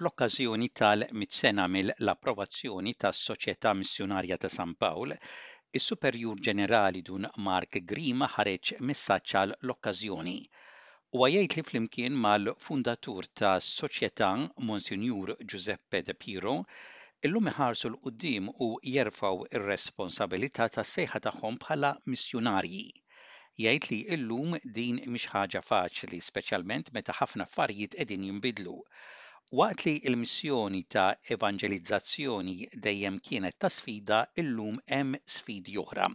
Fl-okkażjoni tal-mitt sena mill-approvazzjoni tas-Soċjetà Missjunarja ta' San Pawl, is-Superjur Ġenerali Dun Mark Grima ħareġ messaġġ għal l-okkażjoni. Huwa jgħid li flimkien mal-fundatur tas-Soċjetà, Monsinjur Giuseppe De Piro, illum iħarsu 'l quddiem u jerfgħu r-responsabilità tas-sejħa tagħhom bħala missjunarji. Jgħid li llum din mhix ħaġa faċli speċjalment meta ħafna affarijiet qegħdin jinbidlu. Waqt li l-missjoni ta' evanġelizzazzjoni dejjem kienet ta' sfida, illum hemm sfidi oħra.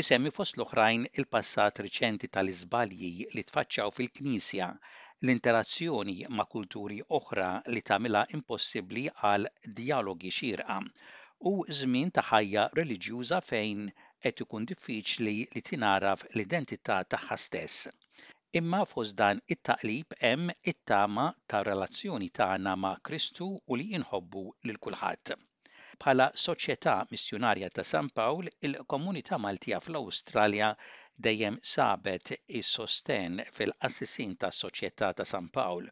Isemmi fost l-oħrajn il-passat riċenti tal-iżbalji li tfaċċaw fil-Knisja, l-interazzjoni ma' kulturi oħra li tagħmilha impossibbli għal djalogi xierqa, u żmien ta' ħajja reliġjuża fejn qed ikun diffiċli li tingħaraf l-identità tagħha stess. Imma fost dan it-taqlib hemm it-tama tar-relazzjoni tagħna ma' Kristu u li inħobbu lil kulħadd. Bħala Soċjetà Missjunarja ta' San Pawl, il-komunità Maltija fl-Awstralja dejjem sabet is-sostenn fil-qassisin tas-Soċjetà ta' San Pawl,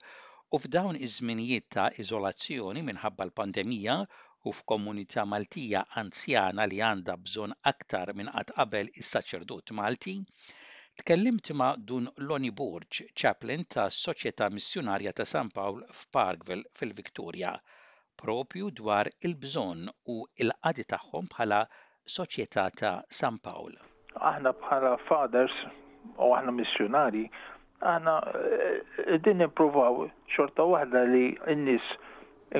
u f'dawn iż-żminijiet ta' iżolazzjoni minħabba l-pandemija u f'komunità Maltija anzjana li għandha bżonn aktar minn qatt qabel is-saċerdot Malti, tkellimt ma' Dun Lonnie Borg, Chaplain tas-Soċjetà Missjunarja ta' San Pawl f'Parkville fil-Victoria, proprju dwar il-bżonn u l-qadi tagħhom bħala Soċjetà ta' San Pawl. Aħna bħala Fathers, u aħna missjunarji, aħna qegħdin nippruvaw xorta waħda li n-nies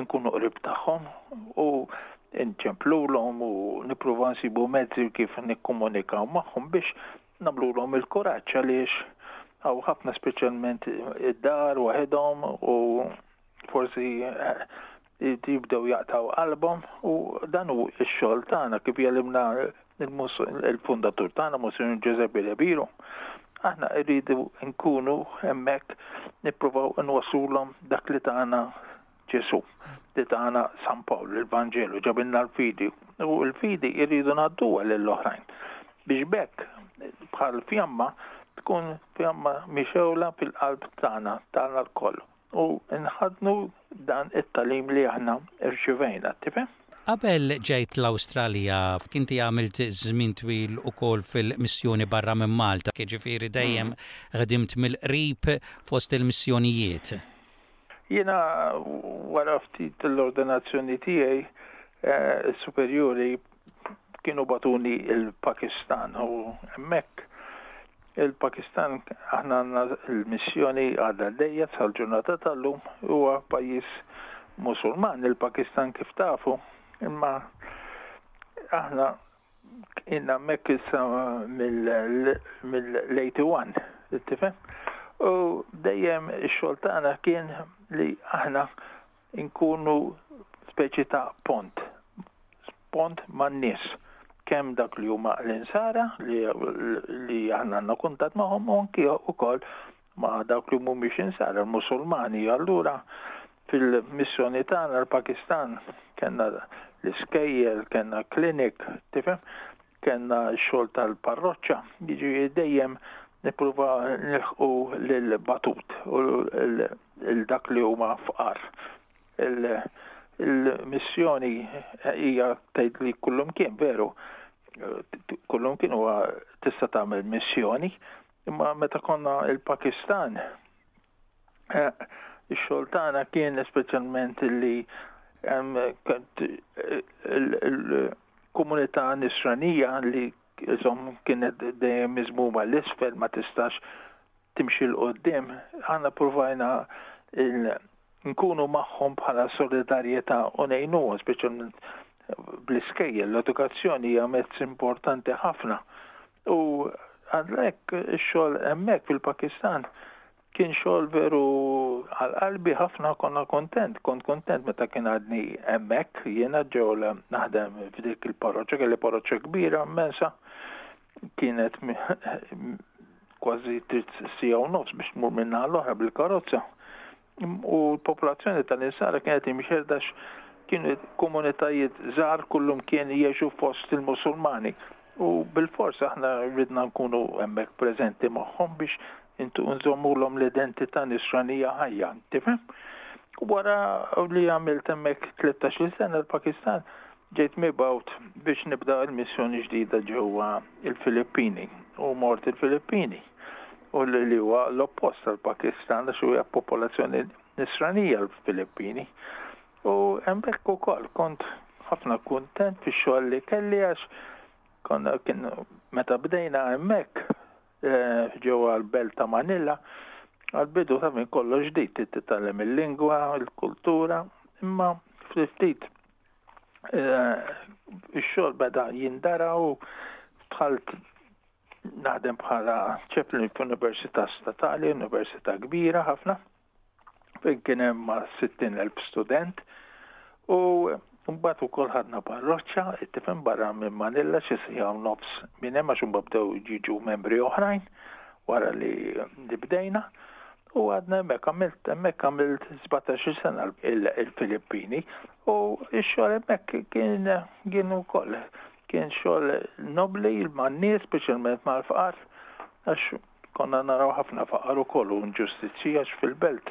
inkunu qrib tagħhom u nċemplulhom u nippruvaw nsibu mezzi kif nikkomunikaw magħhom biex nagħmlulhom il-kuraġġ għaliex hawn ħafna speċjalment id-dar waħedhom u forsi jibdew jaqtaw qalbhom u dan hu x-xogħol tagħna kif jelimna il-fundatur tagħna Monsignor Giuseppe Rebiru. Aħna rridu nkunu hemmhekk nippruvaw inwasulhom dak li tagħna Ġesu, li tagħna San Pawl, il-Vanġelu, ġabilna l-fidi. U l-fidi irridu ngħadduha lill-oħrajn. Biex bekk bħal fjamma tkun fjamma mixewla fil-qalb tagħna, tagħna l-koll. u nħaddnu dan it-tagħlim li aħna rċivejna. Tifhem? Qabel ġejt l-Awstralja, inti għamilt żmien twil ukoll fil-missjoni barra minn Malta, jiġifieri dejjem ħdimt mill-qrib fost il-missjonijiet. Jiena wara ftit l-ordinazzjoni tiegħi, is-superjuri kienu bagħtuni l-Pakistan u hemmhekk Il-Pakistan aħna għandna l-missjoni għadha għaddejja sal-ġurnata tal-lum, huwa pajjiż Musulman il-Pakistan kif tafu, imma aħna inna hemmhekk issa mill-81, tifhem? U dejjem ix-xogħol tagħna kien li aħna Inkunu speċi ta' pont, pont man-nies, kemm dak li huma l-insara li, li aħna għandna kuntatt magħhom u anki wkoll ma' dawk li mhumiex insara, l-Musulmani. Allura fil-missjoni tagħna l-Pakistan kellna l-iskejjel, kellna klinik, tifhem? Kellna x-xogħol tal-parroċċa, jiġifieri dejjem nippruva nilħqu lil batut u lil dak li huma fqar. Il-missjoni hija tgħid li kullum kien veru, kullum kien huwa tista' tagħmel missjoni, imma meta konna il-Pakistan Ix-xogħol tagħna kien speċjalment li il-komunità nisranija li iżom kienet dejjem miżmuma l-isfel ma tistax timxi l qoddim aħna provajna nkunu magħhom bħala solidarjetà u ngħinuhom speċjalment bl-iskejjel. L-edukazzjoni hija mezz importanti ħafna U għalhekk ix-xogħol hemmhekk fil-Pakistan kien xogħol veru għal qalbi ħafna konna kontent, kont kontent meta kien għadni hemmhekk jiena ġew naħdem f'dik il-parroċċa, kelli parroċċa kbira mensa kienet kważi trid sija u nofs biex tmur minna l-oħra bil-karozza. u l-popolazzjoni tal-insara kienet imxerrda x' kienu komunitajiet żgħar kullimkien jgħixu fost il-Musulmani u bilfors aħna ridna nkunu hemmhekk preżenti magħhom biex nżommulhom l-identità nisranija ħajja, tifhem? Wara li għamilt hemmhekk tlettax-il sena l-Pakistan Ġejt mibgħut biex nibda l-missjoni ġdida ġewwa l-Filippini u mort il-Filippini u li huwa l-oppost tal-Pakistan għax huwa popolazzjoni nisranija l-Filippini. U hemmhekk ukoll kont ħafna kuntent fix-xogħol li kelli għax konna kien meta bdejna hemmhekk eh, ġewwa l-belt ta' Manila għal-bidu ta' minn kollox ġdid titgħallem il-lingwa, il-kultura, imma ftit ix-xogħol beda jindara u bħal naħdem bħala ċeplin f'università statali, università kbira ħafna, fejn kien hemm ma' 60,000 student u mbagħad ukoll ħadna parroċċa tifhem barra minn Manilla xi sija u nofs minn hemm għax imbagħad bdew jiġu membri oħrajn wara li bdejna. U għadna hemmhekk għamilt hemmhekk għamilt 17-il sena il-Filippini u x-xogħol hemmhekk kien kien ukoll kien xogħol nobbli man-nies speċjalment mal-fqar għax konna naraw ħafna faqar ukoll u inġustizzji għax fil-belt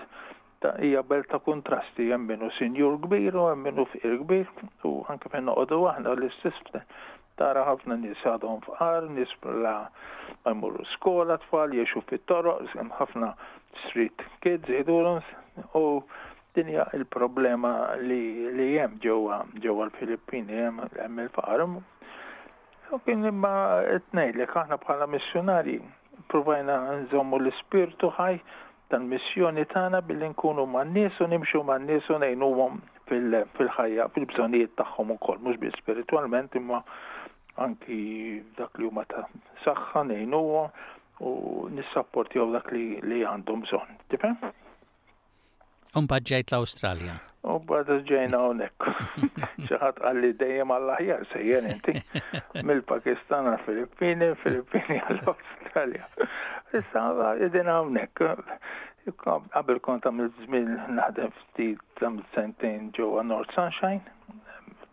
hija belt ta' kuntrasti hemm minnu sinjur kbir u hemm minnu fqir kbir u anke fejn noqogħdu aħna l-istess Tara ħafna nies għadhom fqar, nies bla ma jmorru skola, tfal jgħixu fit-toroq, hemm ħafna street kids jgħidulhom u din hija l-problema li li hemm ġewwa ġewwa l-Filippini hemm hemm il-faqar. U kien imma qed ngħidlek aħna bħala missjunarji Ppruvajna nżommu l-ispirtu ħaj tal-missjoni tagħna billi nkunu man-nies u nimxu man-nies u ngħinuhom fil-ħajja, fil-bżonnijiet tagħhom ukoll, mhux biss spiritwalment imma anki dak li huma ta' saħħa ngħinuhom u nissapportjaw dak li għandhom bżonn. Tifhem? Umbat ġejt l-Awstralja. Umbat ġejna hawnhekk. Xi ħadd qalli dejjem għall-aħjar sejjer inti. Mill-Pakistan għall-Filippini, Filippini għall-Awstralja. Issa qegħdin hawnhekk. Qabel kont għamil żmien naħdem ftit tam sentejn ġewwa North Sunshine,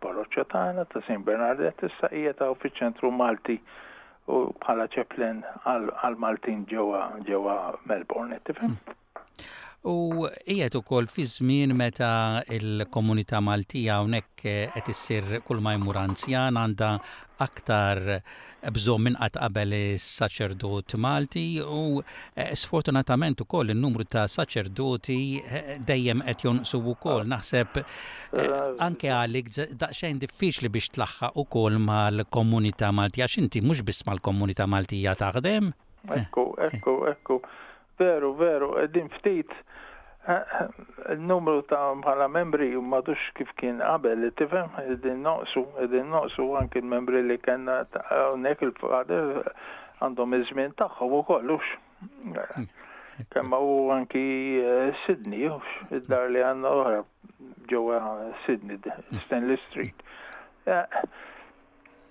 parroċċa tagħna ta' St. Bernardet, issa hija ta' fiċ-ċentru Malti u bħala ċeplen għal-Maltin ġewwa Melbourne, tifhem? Mm. U qiegħed ukoll fi żmien meta l-komunità Maltija hawnhekk eh, qed issir kull ma jmur anzjan għandha aktar bżonn minn qatt qabel is-saċerdot Malti u eh, sfortunatament ukoll in-numru ta' saċerdoti eh, dejjem qed jonqsu wkoll naħseb anke għalik daqsxejn diffiċli biex tlaħħaq ukoll mal-komunità Maltija x'inti mhux biss mal-komunità Maltija taħdem. Ekku, ekku, ekku. Veru, veru, qegħdin ftit. Il-numru ta' bħala membri m'għadux kif kien qabel, tifhem? Qegħdin noqsu, qegħdin noqsu anki l-membri li kellna hawnhekk il-fader għandhom iż-żmien tagħhom ukoll hux. Kemm hu anki eh, Sydney hux, id-dar li għandna oħra ġewwa Sydney, Stanley Street. Eh,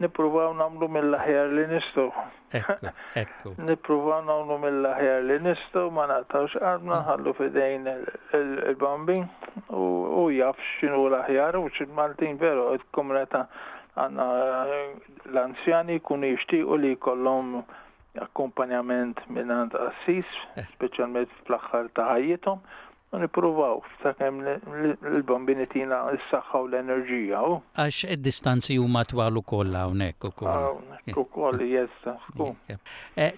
Nippruvaw nagħmlu mill-aħjar li nistgħu. Ekku, ekku. Nippruvaw nagħmlu mill-aħjar li nistgħu, ma naqtawx qalbna, nħallu f'idejn il-bambin u hu jaf x'inhu l-aħjar u x'il-Maltin veru il-komunità għandna l-anzjani jkunu jixtiequ li jkollhom akkumpanjament minn għand qassis, eh. speċjalment fl-aħħar ta' ħajjithom, U nippruvaw sakemm l-bambini tina s-saħħa u l-enerġija, u. Għax id-distanzi huma twal ukoll hawnhekk ukoll. Hawnhekk ukoll, yes, taf tkun.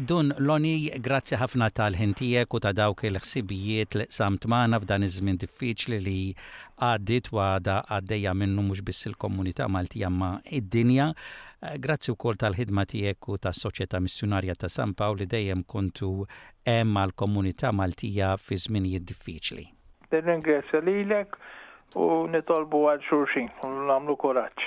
Dun Lonnie, grazzi ħafna tal-ħin tiegħek u ta' dawk il-ħsibijiet li qsamt magħna f'dan iż-żmien diffiċli li għaddiet u għadha għaddejja minnu mhux biss il-komunità Maltija imma d-dinja. Grazzi wkoll tal-ħidma tiegħek u tas-Soċjetà Missjunarja ta' San Pawl li dejjem kontu hemm għall-komunità Maltija fi żminijiet diffiċli. Nirringrazzja lilek u nitolbu għal xulxin u nagħmlu kuraġġ.